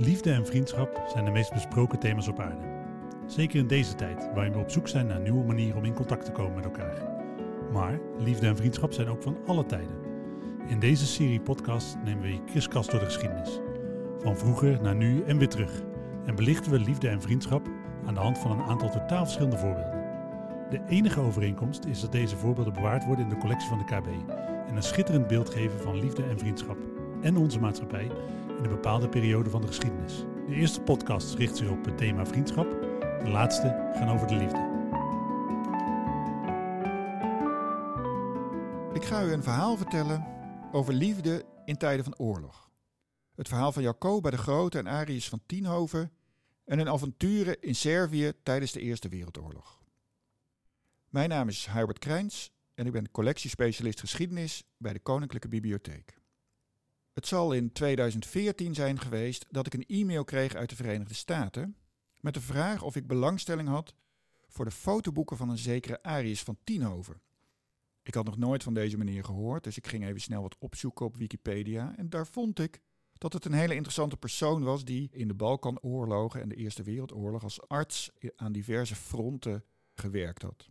Liefde en vriendschap zijn de meest besproken thema's op aarde. Zeker in deze tijd, waarin we op zoek zijn naar nieuwe manieren om in contact te komen met elkaar. Maar liefde en vriendschap zijn ook van alle tijden. In deze serie podcast nemen we je kriskast door de geschiedenis. Van vroeger naar nu en weer terug. En belichten we liefde en vriendschap aan de hand van een aantal totaal verschillende voorbeelden. De enige overeenkomst is dat deze voorbeelden bewaard worden in de collectie van de KB en een schitterend beeld geven van liefde en vriendschap en onze maatschappij in een bepaalde periode van de geschiedenis. De eerste podcast richt zich op het thema vriendschap, de laatste gaan over de liefde. Ik ga u een verhaal vertellen over liefde in tijden van oorlog. Het verhaal van Jacoba de Grote en Arius van Tienhoven en hun avonturen in Servië tijdens de Eerste Wereldoorlog. Mijn naam is Hubert Krijns en ik ben collectiespecialist geschiedenis bij de Koninklijke Bibliotheek. Het zal in 2014 zijn geweest dat ik een e-mail kreeg uit de Verenigde Staten met de vraag of ik belangstelling had voor de fotoboeken van een zekere Arius van Tienhoven. Ik had nog nooit van deze meneer gehoord, dus ik ging even snel wat opzoeken op Wikipedia en daar vond ik dat het een hele interessante persoon was die in de Balkanoorlogen en de Eerste Wereldoorlog als arts aan diverse fronten gewerkt had.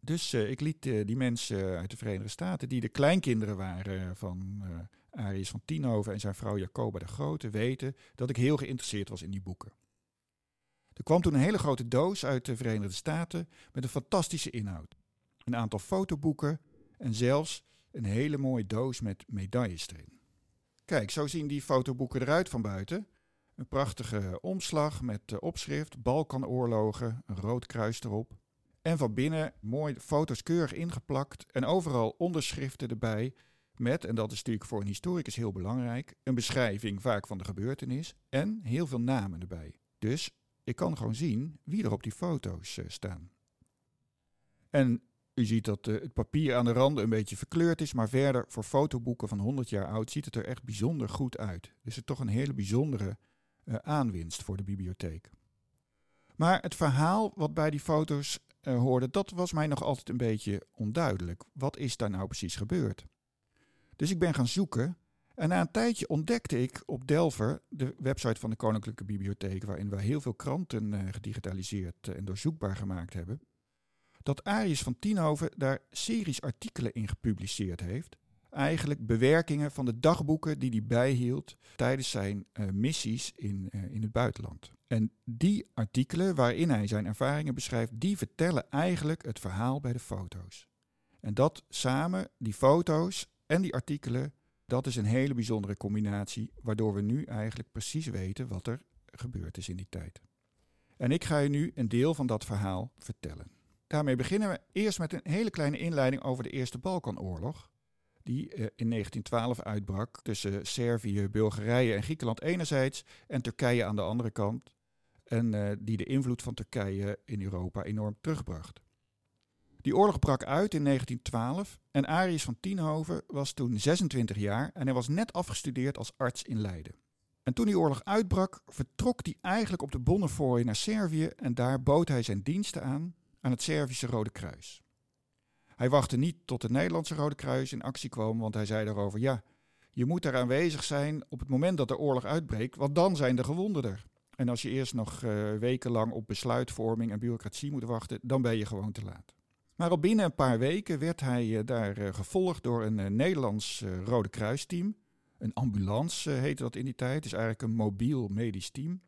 Dus uh, ik liet uh, die mensen uit de Verenigde Staten, die de kleinkinderen waren van uh, Arius van Tienhoven en zijn vrouw Jacoba de Grote, weten dat ik heel geïnteresseerd was in die boeken. Er kwam toen een hele grote doos uit de Verenigde Staten met een fantastische inhoud. Een aantal fotoboeken en zelfs een hele mooie doos met medailles erin. Kijk, zo zien die fotoboeken eruit van buiten. Een prachtige omslag met opschrift Balkanoorlogen, een rood kruis erop. En van binnen mooi foto's keurig ingeplakt en overal onderschriften erbij met, en dat is natuurlijk voor een historicus heel belangrijk, een beschrijving vaak van de gebeurtenis en heel veel namen erbij. Dus ik kan gewoon zien wie er op die foto's uh, staan. En u ziet dat uh, het papier aan de randen een beetje verkleurd is, maar verder voor fotoboeken van 100 jaar oud ziet het er echt bijzonder goed uit. Dus het is toch een hele bijzondere uh, aanwinst voor de bibliotheek. Maar het verhaal wat bij die foto's uh, hoorde, dat was mij nog altijd een beetje onduidelijk. Wat is daar nou precies gebeurd? Dus ik ben gaan zoeken en na een tijdje ontdekte ik op Delver, de website van de Koninklijke Bibliotheek, waarin we heel veel kranten uh, gedigitaliseerd uh, en doorzoekbaar gemaakt hebben, dat Arius van Tienhoven daar series artikelen in gepubliceerd heeft. Eigenlijk bewerkingen van de dagboeken die hij bijhield tijdens zijn missies in, in het buitenland. En die artikelen waarin hij zijn ervaringen beschrijft, die vertellen eigenlijk het verhaal bij de foto's. En dat samen, die foto's en die artikelen, dat is een hele bijzondere combinatie, waardoor we nu eigenlijk precies weten wat er gebeurd is in die tijd. En ik ga je nu een deel van dat verhaal vertellen. Daarmee beginnen we eerst met een hele kleine inleiding over de Eerste Balkanoorlog, die in 1912 uitbrak tussen Servië, Bulgarije en Griekenland enerzijds en Turkije aan de andere kant, en uh, die de invloed van Turkije in Europa enorm terugbracht. Die oorlog brak uit in 1912 en Arius van Tienhoven was toen 26 jaar en hij was net afgestudeerd als arts in Leiden. En toen die oorlog uitbrak, vertrok hij eigenlijk op de Bonnefoy naar Servië en daar bood hij zijn diensten aan aan het Servische Rode Kruis. Hij wachtte niet tot het Nederlandse Rode Kruis in actie kwam, want hij zei daarover: ja, je moet daar aanwezig zijn op het moment dat de oorlog uitbreekt, want dan zijn de gewonden er. En als je eerst nog uh, wekenlang op besluitvorming en bureaucratie moet wachten, dan ben je gewoon te laat. Maar al binnen een paar weken werd hij uh, daar uh, gevolgd door een Nederlands Rode Kruisteam. Een ambulance heette dat in die tijd. Het is eigenlijk een mobiel medisch team.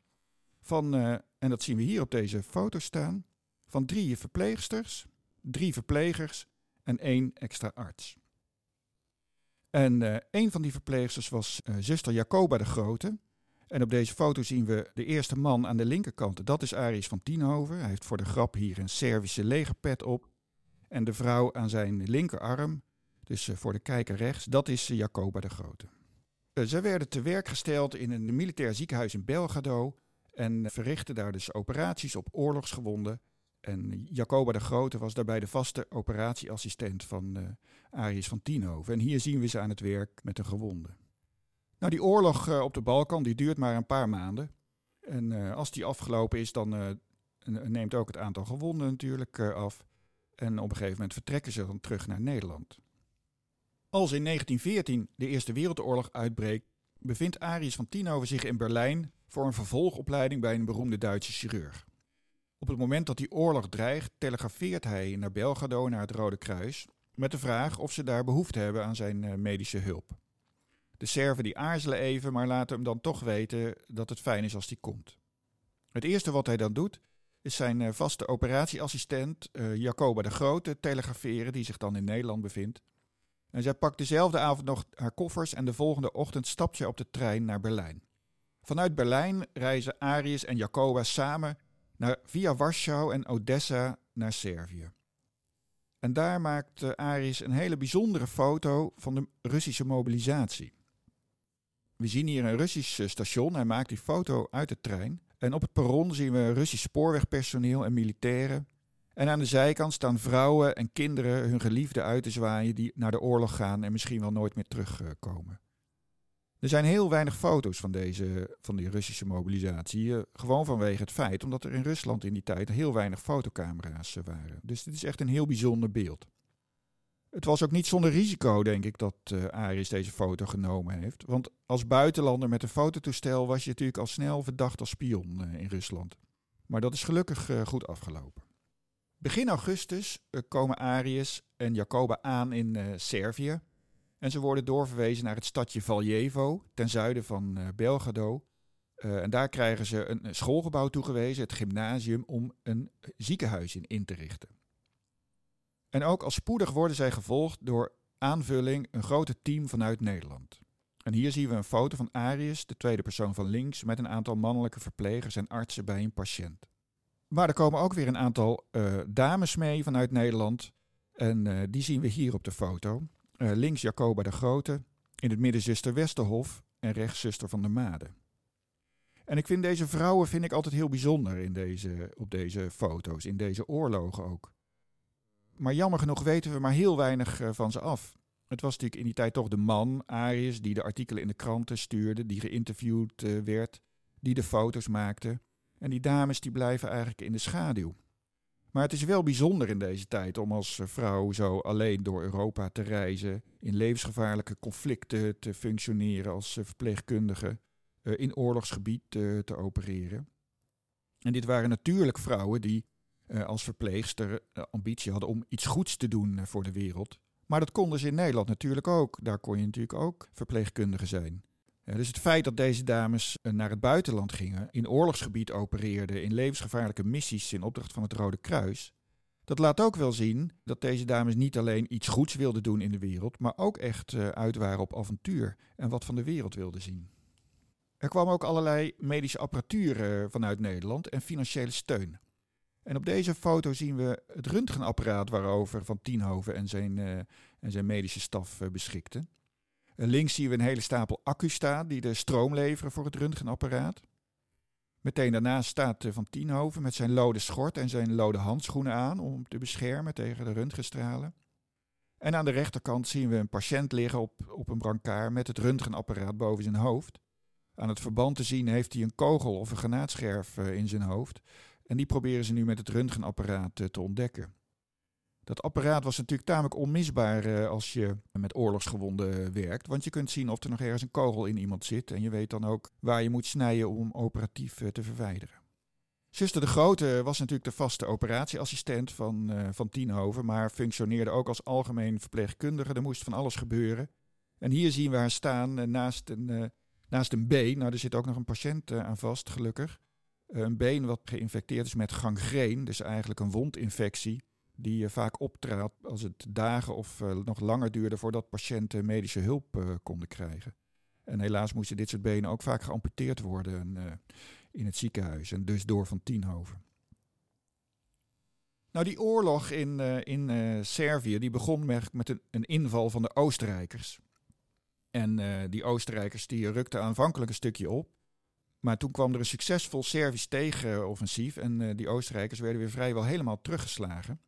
Van, en dat zien we hier op deze foto staan. Van drie verpleegsters, drie verplegers en één extra arts. En een van die verpleegsters was zuster Jacoba de Grote. En op deze foto zien we de eerste man aan de linkerkant. Dat is Arius van Tienhoven. Hij heeft voor de grap hier een Servische legerpet op. En de vrouw aan zijn linkerarm, dus voor de kijker rechts, dat is Jacoba de Grote. Zij werden te werk gesteld in een militair ziekenhuis in Belgrado en verrichtten daar dus operaties op oorlogsgewonden. En Jacoba de Grote was daarbij de vaste operatieassistent van uh, van Tienhoven. En hier zien we ze aan het werk met een gewonde. Nou, die oorlog uh, op de Balkan die duurt maar een paar maanden. En uh, als die afgelopen is, dan uh, neemt ook het aantal gewonden natuurlijk af. En op een gegeven moment vertrekken ze dan terug naar Nederland. Als in 1914 de Eerste Wereldoorlog uitbreekt, bevindt Arius van Tienhoven zich in Berlijn voor een vervolgopleiding bij een beroemde Duitse chirurg. Op het moment dat die oorlog dreigt, telegrafeert hij naar Belgrado naar het Rode Kruis met de vraag of ze daar behoefte hebben aan zijn eh, medische hulp. De Serven die aarzelen even, maar laten hem dan toch weten dat het fijn is als hij komt. Het eerste wat hij dan doet, is zijn eh, vaste operatieassistent uh, Jacoba de Grote telegraferen, die zich dan in Nederland bevindt. En zij pakt dezelfde avond nog haar koffers en de volgende ochtend stapt ze op de trein naar Berlijn. Vanuit Berlijn reizen Arius en Jacoba samen naar, via Warschau en Odessa naar Servië. En daar maakt uh, Arius een hele bijzondere foto van de Russische mobilisatie. We zien hier een Russisch station. Hij maakt die foto uit de trein. En op het perron zien we Russisch spoorwegpersoneel en militairen. En aan de zijkant staan vrouwen en kinderen hun geliefden uit te zwaaien die naar de oorlog gaan en misschien wel nooit meer terugkomen. Er zijn heel weinig foto's van, deze, van die Russische mobilisatie. Eh, gewoon vanwege het feit omdat er in Rusland in die tijd heel weinig fotocamera's eh, waren. Dus dit is echt een heel bijzonder beeld. Het was ook niet zonder risico, denk ik, dat uh, deze foto genomen heeft. Want als buitenlander met een fototoestel was je natuurlijk al snel verdacht als spion uh, in Rusland. Maar dat is gelukkig uh, goed afgelopen. Begin augustus komen Arius en Jacoba aan in Servië. En ze worden doorverwezen naar het stadje Valjevo, ten zuiden van Belgrado. en daar krijgen ze een schoolgebouw toegewezen, het gymnasium, om een ziekenhuis in in te richten. En ook al spoedig worden zij gevolgd door aanvulling een grote team vanuit Nederland. En hier zien we een foto van Arius, de tweede persoon van links, met een aantal mannelijke verplegers en artsen bij een patiënt. Maar er komen ook weer een aantal uh, dames mee vanuit Nederland. En uh, die zien we hier op de foto. Uh, links Jacoba de Grote, in het midden zuster Westerhof en rechts zuster van der Made. En ik vind deze vrouwen vind ik altijd heel bijzonder in deze, op deze foto's, in deze oorlogen ook. Maar jammer genoeg weten we maar heel weinig uh, van ze af. Het was natuurlijk in die tijd toch de man, Arius, die de artikelen in de kranten stuurde, die geïnterviewd uh, werd, die de foto's maakte. En die dames die blijven eigenlijk in de schaduw. Maar het is wel bijzonder in deze tijd om als vrouw zo alleen door Europa te reizen, in levensgevaarlijke conflicten te functioneren als verpleegkundige, in oorlogsgebied te opereren. En dit waren natuurlijk vrouwen die uh, als verpleegster uh, ambitie hadden om iets goeds te doen uh, voor de wereld. Maar dat konden ze in Nederland natuurlijk ook. Daar kon je natuurlijk ook verpleegkundige zijn. dus het feit dat deze dames naar het buitenland gingen, in oorlogsgebied opereerden, in levensgevaarlijke missies in opdracht van het Rode Kruis, dat laat ook wel zien dat deze dames niet alleen iets goeds wilden doen in de wereld, maar ook echt uit waren op avontuur en wat van de wereld wilden zien. Er kwam ook allerlei medische apparatuur vanuit Nederland en financiële steun. En op deze foto zien we het röntgenapparaat waarover Van Tienhoven en zijn, uh, en zijn medische staf uh, beschikten. Uh, links zien we een hele stapel accu's staan die de stroom leveren voor het röntgenapparaat. Meteen daarnaast staat Van Tienhoven met zijn lode schort en zijn lode handschoenen aan om te beschermen tegen de röntgenstralen. En aan de rechterkant zien we een patiënt liggen op, op een brancard met het röntgenapparaat boven zijn hoofd. Aan het verband te zien heeft hij een kogel of een granaatscherf in zijn hoofd. En die proberen ze nu met het röntgenapparaat uh, te ontdekken. Dat apparaat was natuurlijk tamelijk onmisbaar uh, als je met oorlogsgewonden werkt. Want je kunt zien of er nog ergens een kogel in iemand zit. En je weet dan ook waar je moet snijden om operatief te verwijderen. Zuster de Grote was natuurlijk de vaste operatieassistent van, van Tienhoven. Maar functioneerde ook als algemeen verpleegkundige. Er moest van alles gebeuren. En hier zien we haar staan naast een, naast een been. Nou, er zit ook nog een patiënt aan vast, gelukkig. Eh, een been wat geïnfecteerd is met gangreen, dus eigenlijk een wondinfectie, die vaak optraadt als het dagen of uh, nog langer duurde voordat patiënten medische hulp konden krijgen. En helaas moesten dit soort benen ook vaak geamputeerd worden in het ziekenhuis en dus door Van Tienhoven. Nou, die oorlog in, in Servië die begon met, met een, een, inval van de Oostenrijkers. En die Oostenrijkers die rukten aanvankelijk een stukje op. Maar toen kwam er een succesvol Servisch tegenoffensief en uh, die Oostenrijkers werden weer vrijwel helemaal teruggeslagen.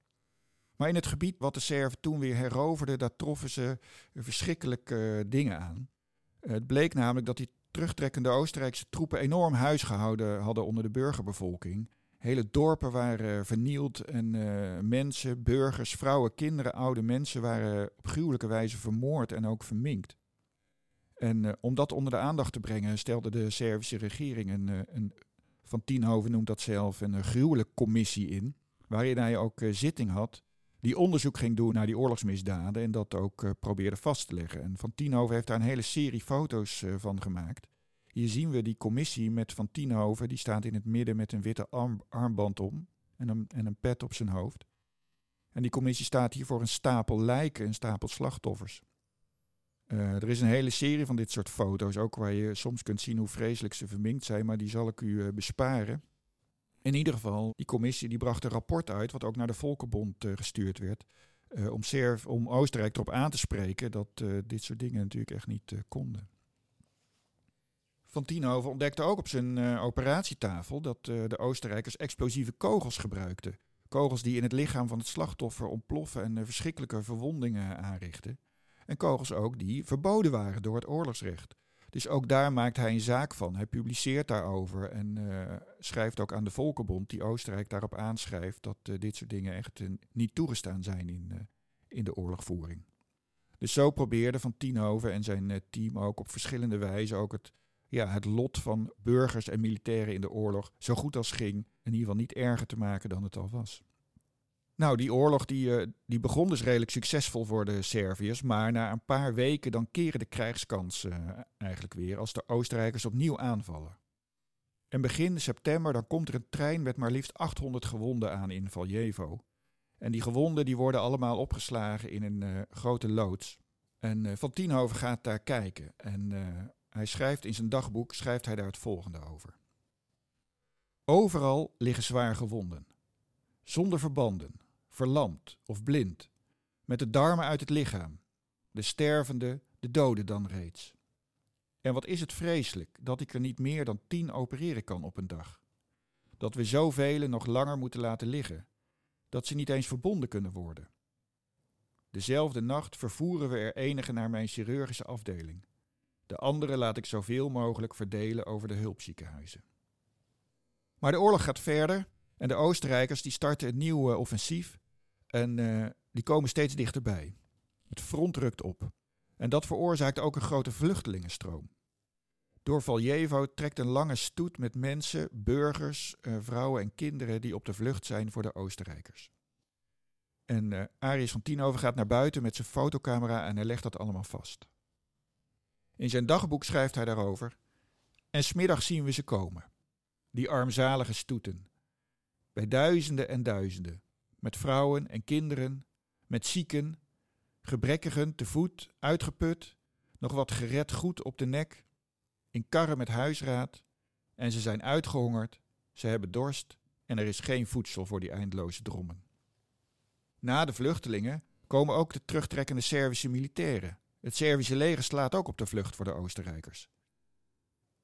Maar in het gebied wat de Serven toen weer heroverden, daar troffen ze verschrikkelijke dingen aan. Uh, het bleek namelijk dat die terugtrekkende Oostenrijkse troepen enorm huisgehouden hadden onder de burgerbevolking. Hele dorpen waren vernield en mensen, burgers, vrouwen, kinderen, oude mensen waren op gruwelijke wijze vermoord en ook verminkt. En uh, om dat onder de aandacht te brengen, stelde de Servische regering een, uh, een van Tienhoven noemt dat zelf een uh, gruwelijke commissie in, waarin hij ook zitting had, die onderzoek ging doen naar die oorlogsmisdaden en dat ook probeerde vast te leggen. En Van Tienhoven heeft daar een hele serie foto's van gemaakt. Hier zien we die commissie met Van Tienhoven, die staat in het midden met een witte arm, armband om en een, en een pet op zijn hoofd. En die commissie staat hier voor een stapel lijken, een stapel slachtoffers. Uh, er is een hele serie van dit soort foto's, ook waar je soms kunt zien hoe vreselijk ze verminkt zijn, maar die zal ik u uh, besparen. In ieder geval, die commissie die bracht een rapport uit, wat ook naar de Volkenbond uh, gestuurd werd, om, om Oostenrijk erop aan te spreken dat dit soort dingen natuurlijk echt niet konden. Van Tienhoven ontdekte ook op zijn operatietafel dat de Oostenrijkers explosieve kogels gebruikten. Kogels die in het lichaam van het slachtoffer ontploffen en verschrikkelijke verwondingen aanrichten en kogels ook die verboden waren door het oorlogsrecht. Dus ook daar maakt hij een zaak van. Hij publiceert daarover en uh, schrijft ook aan de Volkenbond, die Oostenrijk daarop aanschrijft dat uh, dit soort dingen echt uh, niet toegestaan zijn in, in de oorlogvoering. Dus zo probeerde Van Tienhoven en zijn team ook op verschillende wijzen ook het, ja, het lot van burgers en militairen in de oorlog zo goed als ging, in ieder geval niet erger te maken dan het al was. Nou, die oorlog die, uh, die begon dus redelijk succesvol voor de Serviërs. Maar na een paar weken dan keren de krijgskansen uh, eigenlijk weer als de Oostenrijkers opnieuw aanvallen. En begin september dan komt er een trein met maar liefst 800 gewonden aan in Valjevo. En die gewonden die worden allemaal opgeslagen in een uh, grote loods. En Van Tienhoven gaat daar kijken. En hij schrijft in zijn dagboek schrijft hij daar het volgende over. Overal liggen zwaar gewonden. Zonder verbanden, verlamd of blind, met de darmen uit het lichaam, de stervende, de dode dan reeds. En wat is het vreselijk dat ik er niet meer dan tien opereren kan op een dag. Dat we zoveel nog langer moeten laten liggen, dat ze niet eens verbonden kunnen worden. Dezelfde nacht vervoeren we er enige naar mijn chirurgische afdeling. De andere laat ik zoveel mogelijk verdelen over de hulpziekenhuizen. Maar de oorlog gaat verder en de Oostenrijkers die starten een nieuw uh, offensief en uh, die komen steeds dichterbij. Het front rukt op. En dat veroorzaakt ook een grote vluchtelingenstroom. Door Valjevo trekt een lange stoet met mensen, burgers, uh, vrouwen en kinderen die op de vlucht zijn voor de Oostenrijkers. En uh, Arius van Tienhoven gaat naar buiten met zijn fotocamera en hij legt dat allemaal vast. In zijn dagboek schrijft hij daarover. En smiddag zien we ze komen. Die armzalige stoeten. Bij duizenden en duizenden met vrouwen en kinderen, met zieken, gebrekkigen te voet, uitgeput, nog wat gered goed op de nek, in karren met huisraad, en ze zijn uitgehongerd, ze hebben dorst en er is geen voedsel voor die eindeloze drommen. Na de vluchtelingen komen ook de terugtrekkende Servische militairen. Het Servische leger slaat ook op de vlucht voor de Oostenrijkers.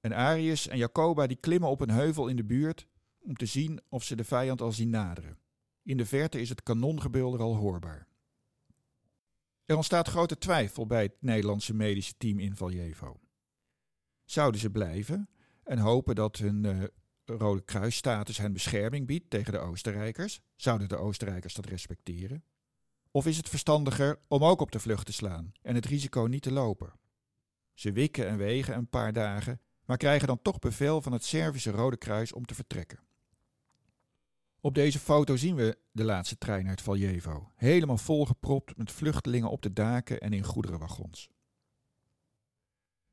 En Arius en Jacoba die klimmen op een heuvel in de buurt om te zien of ze de vijand al zien naderen. In de verte is het kanongebulder al hoorbaar. Er ontstaat grote twijfel bij het Nederlandse medische team in Valjevo. Zouden ze blijven en hopen dat hun uh, Rode Kruisstatus hen bescherming biedt tegen de Oostenrijkers? Zouden de Oostenrijkers dat respecteren? Of is het verstandiger om ook op de vlucht te slaan en het risico niet te lopen? Ze wikken en wegen een paar dagen, maar krijgen dan toch bevel van het Servische Rode Kruis om te vertrekken. Op deze foto zien we de laatste trein uit Valjevo, helemaal volgepropt met vluchtelingen op de daken en in goederenwagons.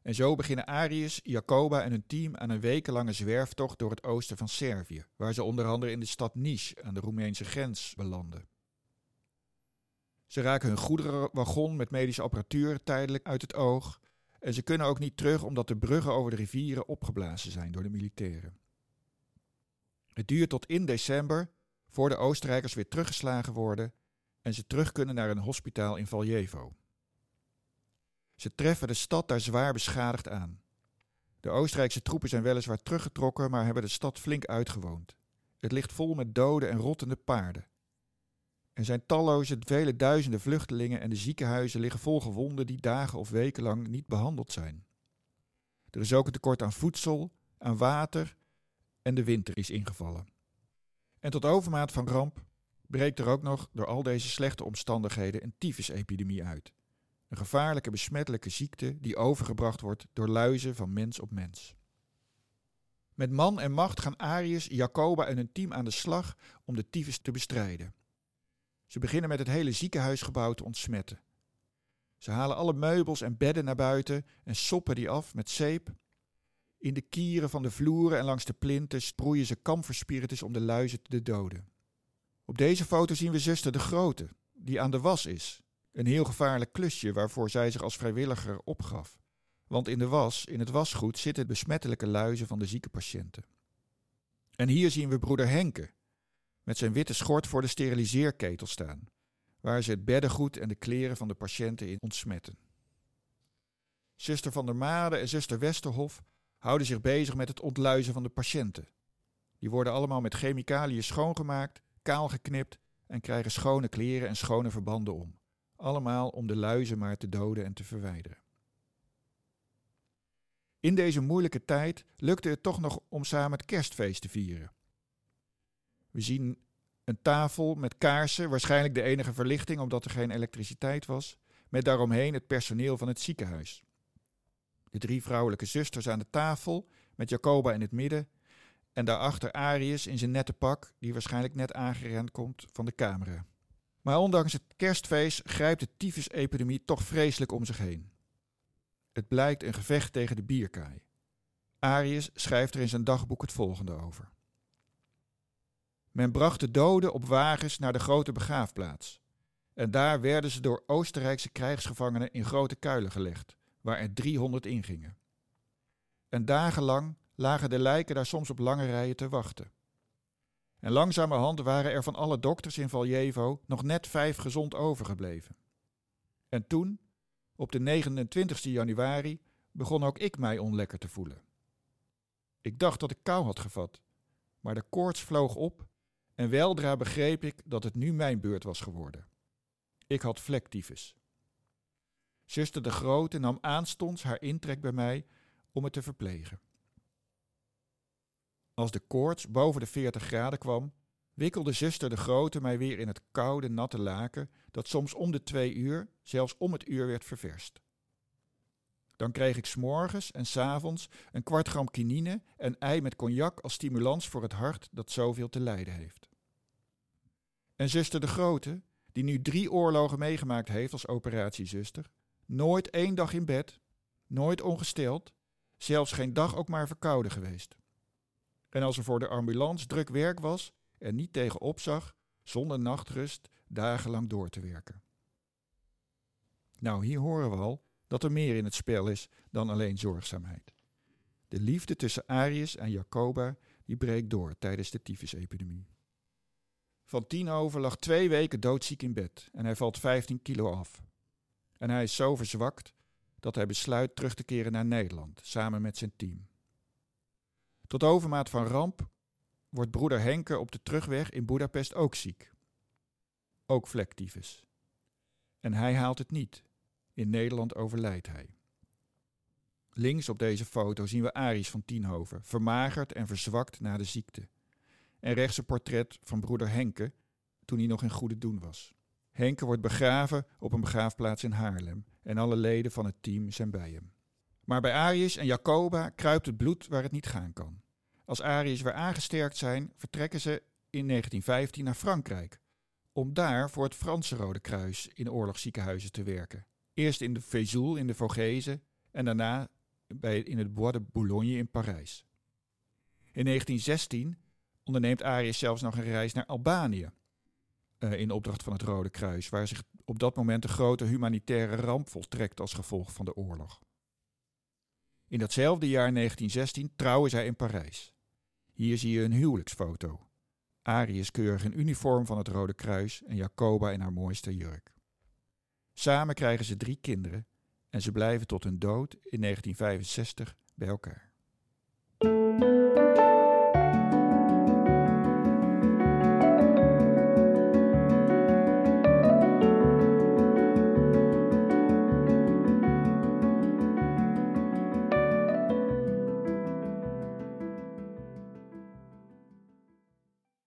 En zo beginnen Arius, Jacoba en hun team aan een wekenlange zwerftocht door het oosten van Servië, waar ze onder andere in de stad Niš aan de Roemeense grens belanden. Ze raken hun goederenwagon met medische apparatuur tijdelijk uit het oog en ze kunnen ook niet terug omdat de bruggen over de rivieren opgeblazen zijn door de militairen. Het duurt tot in december voor de Oostenrijkers weer teruggeslagen worden en ze terug kunnen naar een hospitaal in Valjevo. Ze treffen de stad daar zwaar beschadigd aan. De Oostenrijkse troepen zijn weliswaar teruggetrokken, maar hebben de stad flink uitgewoond. Het ligt vol met dode en rottende paarden. Er zijn talloze, vele duizenden vluchtelingen en de ziekenhuizen liggen vol gewonden die dagen of weken lang niet behandeld zijn. Er is ook een tekort aan voedsel, aan water en de winter is ingevallen. En tot overmaat van ramp breekt er ook nog door al deze slechte omstandigheden een tyfusepidemie uit. Een gevaarlijke besmettelijke ziekte die overgebracht wordt door luizen van mens op mens. Met man en macht gaan Arius, Jacoba en hun team aan de slag om de tyfus te bestrijden. Ze beginnen met het hele ziekenhuisgebouw te ontsmetten. Ze halen alle meubels en bedden naar buiten en soppen die af met zeep. In de kieren van de vloeren en langs de plinten sproeien ze kamferspiritus om de luizen te doden. Op deze foto zien we zuster de Grote, die aan de was is. Een heel gevaarlijk klusje waarvoor zij zich als vrijwilliger opgaf. Want in de was, in het wasgoed, zitten besmettelijke luizen van de zieke patiënten. En hier zien we broeder Henke, met zijn witte schort voor de steriliseerketel staan, waar ze het beddengoed en de kleren van de patiënten in ontsmetten. Zuster van der Made en zuster Westerhof houden zich bezig met het ontluizen van de patiënten. Die worden allemaal met chemicaliën schoongemaakt, kaal geknipt en krijgen schone kleren en schone verbanden om. Allemaal om de luizen maar te doden en te verwijderen. In deze moeilijke tijd lukte het toch nog om samen het kerstfeest te vieren. We zien een tafel met kaarsen, waarschijnlijk de enige verlichting omdat er geen elektriciteit was, met daaromheen het personeel van het ziekenhuis. De drie vrouwelijke zusters aan de tafel, met Jacoba in het midden, en daarachter Arius in zijn nette pak, die waarschijnlijk net aangerend komt van de camera. Maar ondanks het kerstfeest grijpt de tyfusepidemie toch vreselijk om zich heen. Het blijkt een gevecht tegen de bierkaai. Arius schrijft er in zijn dagboek het volgende over. Men bracht de doden op wagens naar de grote begraafplaats. En daar werden ze door Oostenrijkse krijgsgevangenen in grote kuilen gelegd, waar er 300 ingingen. En dagenlang lagen de lijken daar soms op lange rijen te wachten. En langzamerhand waren er van alle dokters in Valjevo nog net vijf gezond overgebleven. En toen, op de 29 januari, begon ook ik mij onlekker te voelen. Ik dacht dat ik kou had gevat, maar de koorts vloog op en weldra begreep ik dat het nu mijn beurt was geworden. Ik had vlektyfus. Zuster de Grote nam aanstonds haar intrek bij mij om het te verplegen. Als de koorts boven de 40 graden kwam, wikkelde zuster de Grote mij weer in het koude, natte laken dat soms om de twee uur, zelfs om het uur werd ververst. Dan kreeg ik s'morgens en s'avonds een kwart gram kinine en ei met cognac als stimulans voor het hart dat zoveel te lijden heeft. En zuster de Grote, die nu drie oorlogen meegemaakt heeft als operatiezuster, nooit één dag in bed, nooit ongesteld, zelfs geen dag ook maar verkouden geweest. En als er voor de ambulance druk werk was en niet tegen opzag, zonder nachtrust dagenlang door te werken. Nou, hier horen we al dat er meer in het spel is dan alleen zorgzaamheid. De liefde tussen Arius en Jacoba die breekt door tijdens de tyfusepidemie. Van Tienhoven lag twee weken doodziek in bed en hij valt 15 kilo af. En hij is zo verzwakt dat hij besluit terug te keren naar Nederland samen met zijn team. Tot overmaat van ramp wordt broeder Henke op de terugweg in Budapest ook ziek. Ook vlektyfus. En hij haalt het niet. In Nederland overlijdt hij. Links op deze foto zien we Aries van Tienhoven, vermagerd en verzwakt na de ziekte. En rechts een portret van broeder Henke, toen hij nog in goede doen was. Henke wordt begraven op een begraafplaats in Haarlem en alle leden van het team zijn bij hem. Maar bij Arius en Jacoba kruipt het bloed waar het niet gaan kan. Als Arius weer aangesterkt zijn, vertrekken ze in 1915 naar Frankrijk, om daar voor het Franse Rode Kruis in oorlogsziekenhuizen te werken. Eerst in de Vesoul in de Vogezen en daarna bij, in het Bois de Boulogne in Parijs. In 1916 onderneemt Arius zelfs nog een reis naar Albanië, uh, in opdracht van het Rode Kruis, waar zich op dat moment een grote humanitaire ramp voltrekt als gevolg van de oorlog. In datzelfde jaar 1916 trouwen zij in Parijs. Hier zie je een huwelijksfoto. Arius keurig in uniform van het Rode Kruis en Jacoba in haar mooiste jurk. Samen krijgen ze drie kinderen en ze blijven tot hun dood in 1965 bij elkaar.